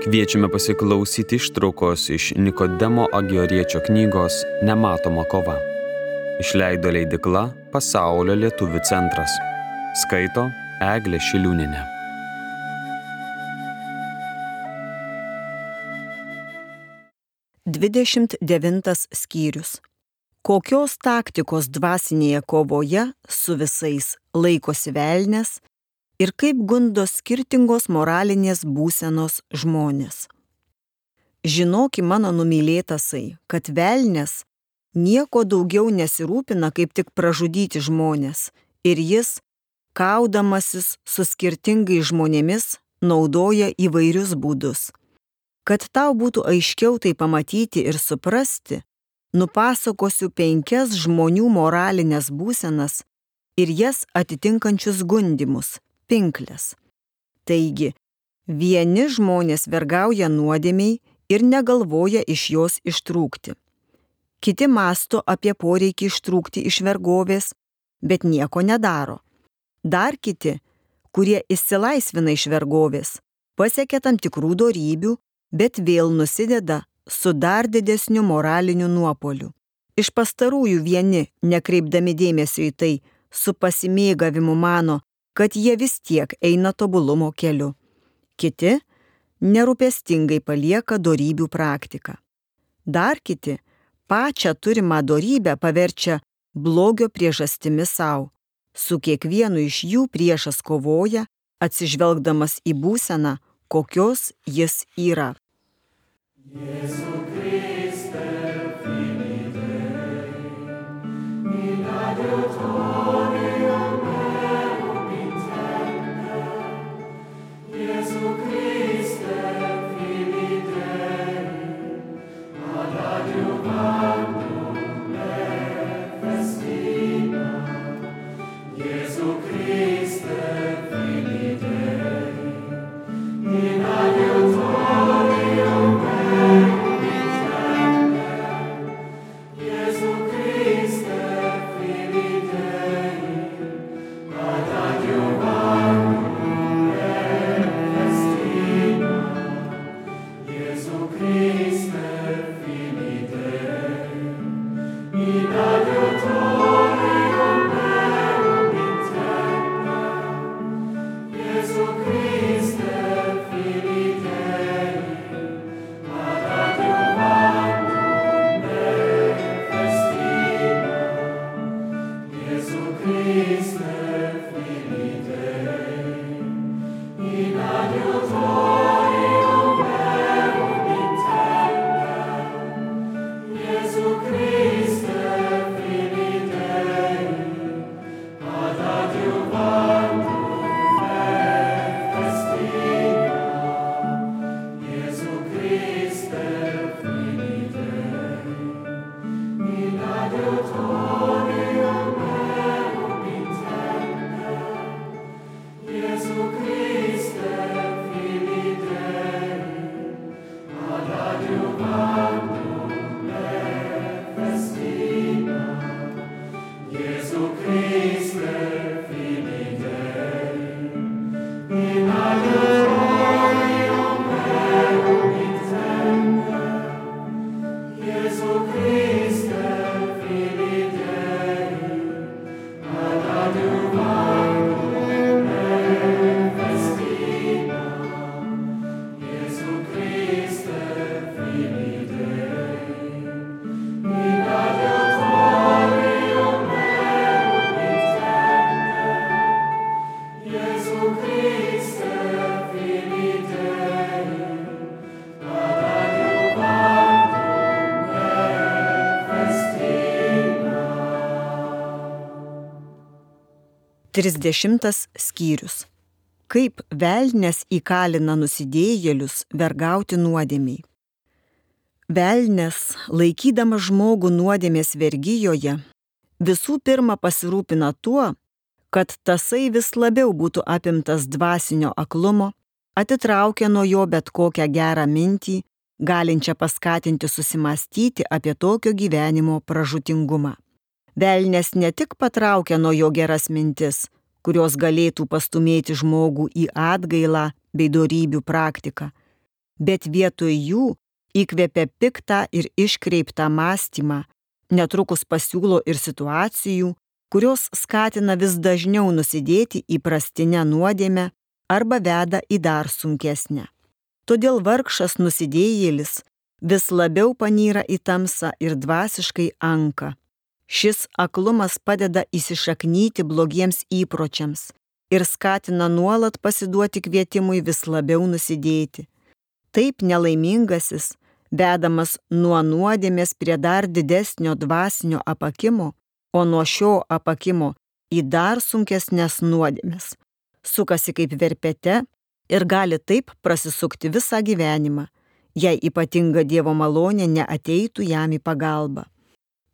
Kviečiame pasiklausyti ištraukos iš Nikodemo Agioriečio knygos Nematoma kova. Išleido leidikla Pasaulio lietuvių centras. Skaito Eglė Šiliūninė. Dvidešimt devintas skyrius. Kokios taktikos dvasinėje kovoje su visais laikosi velnės ir kaip gundo skirtingos moralinės būsenos žmonės. Žinoki mano numylėtasai, kad velnės nieko daugiau nesirūpina, kaip tik pražudyti žmonės ir jis, kaudamasis su skirtingai žmonėmis, naudoja įvairius būdus. Kad tau būtų aiškiau tai pamatyti ir suprasti, nupasakosiu penkias žmonių moralinės būsenas ir jas atitinkančius gundimus pinklės. Taigi, vieni žmonės vergauja nuodėmiai ir negalvoja iš jos ištrūkti. Kiti masto apie poreikį ištrūkti iš vergovės, bet nieko nedaro. Dar kiti, kurie išsilaisvina iš vergovės, pasiekia tam tikrų darybių, bet vėl nusideda su dar didesniu moraliniu nuopoliu. Iš pastarųjų vieni, nekreipdami dėmesio į tai, su pasimėgavimu mano, kad jie vis tiek eina tobulumo keliu. Kiti nerūpestingai palieka darybių praktiką. Dar kiti pačią turimą darybę paverčia blogio priežastimi savo. Su kiekvienu iš jų priešas kovoja, atsižvelgdamas į būseną, kokios jis yra. Jėzu Kriste, finite, in 30 skyrius. Kaip velnės įkalina nusidėjėlius vergauti nuodėmiai. Velnės, laikydama žmogų nuodėmės vergyjoje, visų pirma pasirūpina tuo, kad tasai vis labiau būtų apimtas dvasinio aklumo, atitraukia nuo jo bet kokią gerą mintį, galinčią paskatinti susimastyti apie tokio gyvenimo pražutingumą. Velnes ne tik patraukia nuo jo geras mintis, kurios galėtų pastumėti žmogų į atgailą bei darybių praktiką, bet vietoj jų įkvepia piktą ir iškreiptą mąstymą, netrukus pasiūlo ir situacijų, kurios skatina vis dažniau nusidėti įprastinę nuodėmę arba veda į dar sunkesnę. Todėl vargšas nusidėjėlis vis labiau panyra į tamsą ir dvasiškai anka. Šis aklumas padeda įsišaknyti blogiems įpročiams ir skatina nuolat pasiduoti kvietimui vis labiau nusidėti. Taip nelaimingasis, vedamas nuo nuodėmės prie dar didesnio dvasinio apakimo, o nuo šio apakimo į dar sunkesnės nuodėmės, sukasi kaip verpete ir gali taip prasisukti visą gyvenimą, jei ypatinga Dievo malonė neateitų jam į pagalbą.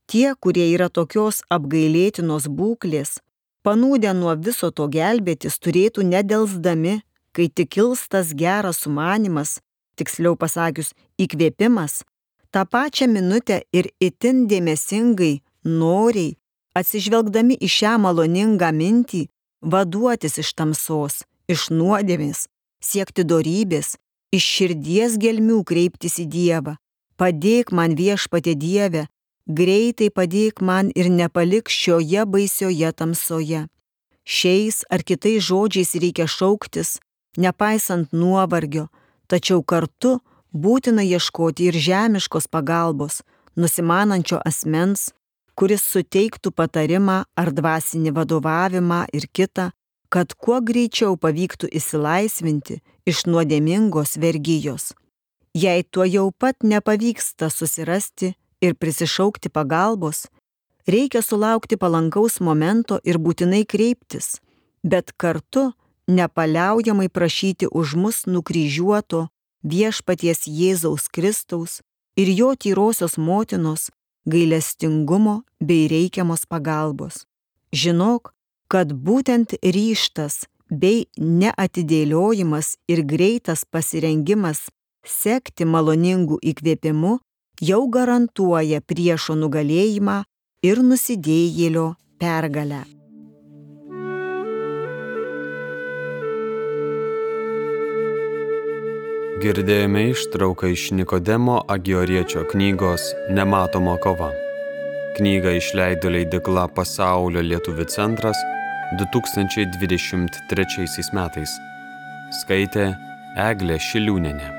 Tie, kurie yra tokios apgailėtinos būklės, panūdę nuo viso to gelbėtis, turėtų nedelsdami, kai tik kils tas geras sumanimas, tiksliau pasakius, įkvėpimas, tą pačią minutę ir itin dėmesingai, noriai, atsižvelgdami į šią maloningą mintį, vaduotis iš tamsos, iš nuodėmės, siekti dorybės, iš širdies gelmių kreiptis į Dievą. Padėk man viešpatė Dieve, greitai padėk man ir nepalik šioje baisioje tamsoje. Šiais ar kitais žodžiais reikia šauktis, nepaisant nuovargio, tačiau kartu būtina ieškoti ir žemiškos pagalbos, nusimanančio asmens, kuris suteiktų patarimą ar dvasinį vadovavimą ir kitą, kad kuo greičiau pavyktų įsilaisvinti iš nuodėmingos vergyjos. Jei tuo jau pat nepavyksta susirasti ir prisišaukti pagalbos, reikia sulaukti palankaus momento ir būtinai kreiptis, bet kartu nepaliaujamai prašyti už mus nukryžiuoto viešpaties Jėzaus Kristaus ir jo tyrosios motinos gailestingumo bei reikiamos pagalbos. Žinok, kad būtent ryštas bei neatidėliojimas ir greitas pasirengimas sekti maloningų įkvėpimu jau garantuoja priešo nugalėjimą ir nusidėjėlio pergalę. Girdėjome ištrauką iš Nikodemo Agioriečio knygos Nematoma kova. Knygą išleido leidikla Pasaulio lietuvių centras 2023 metais. Skaitė Eglė Šiliūnenė.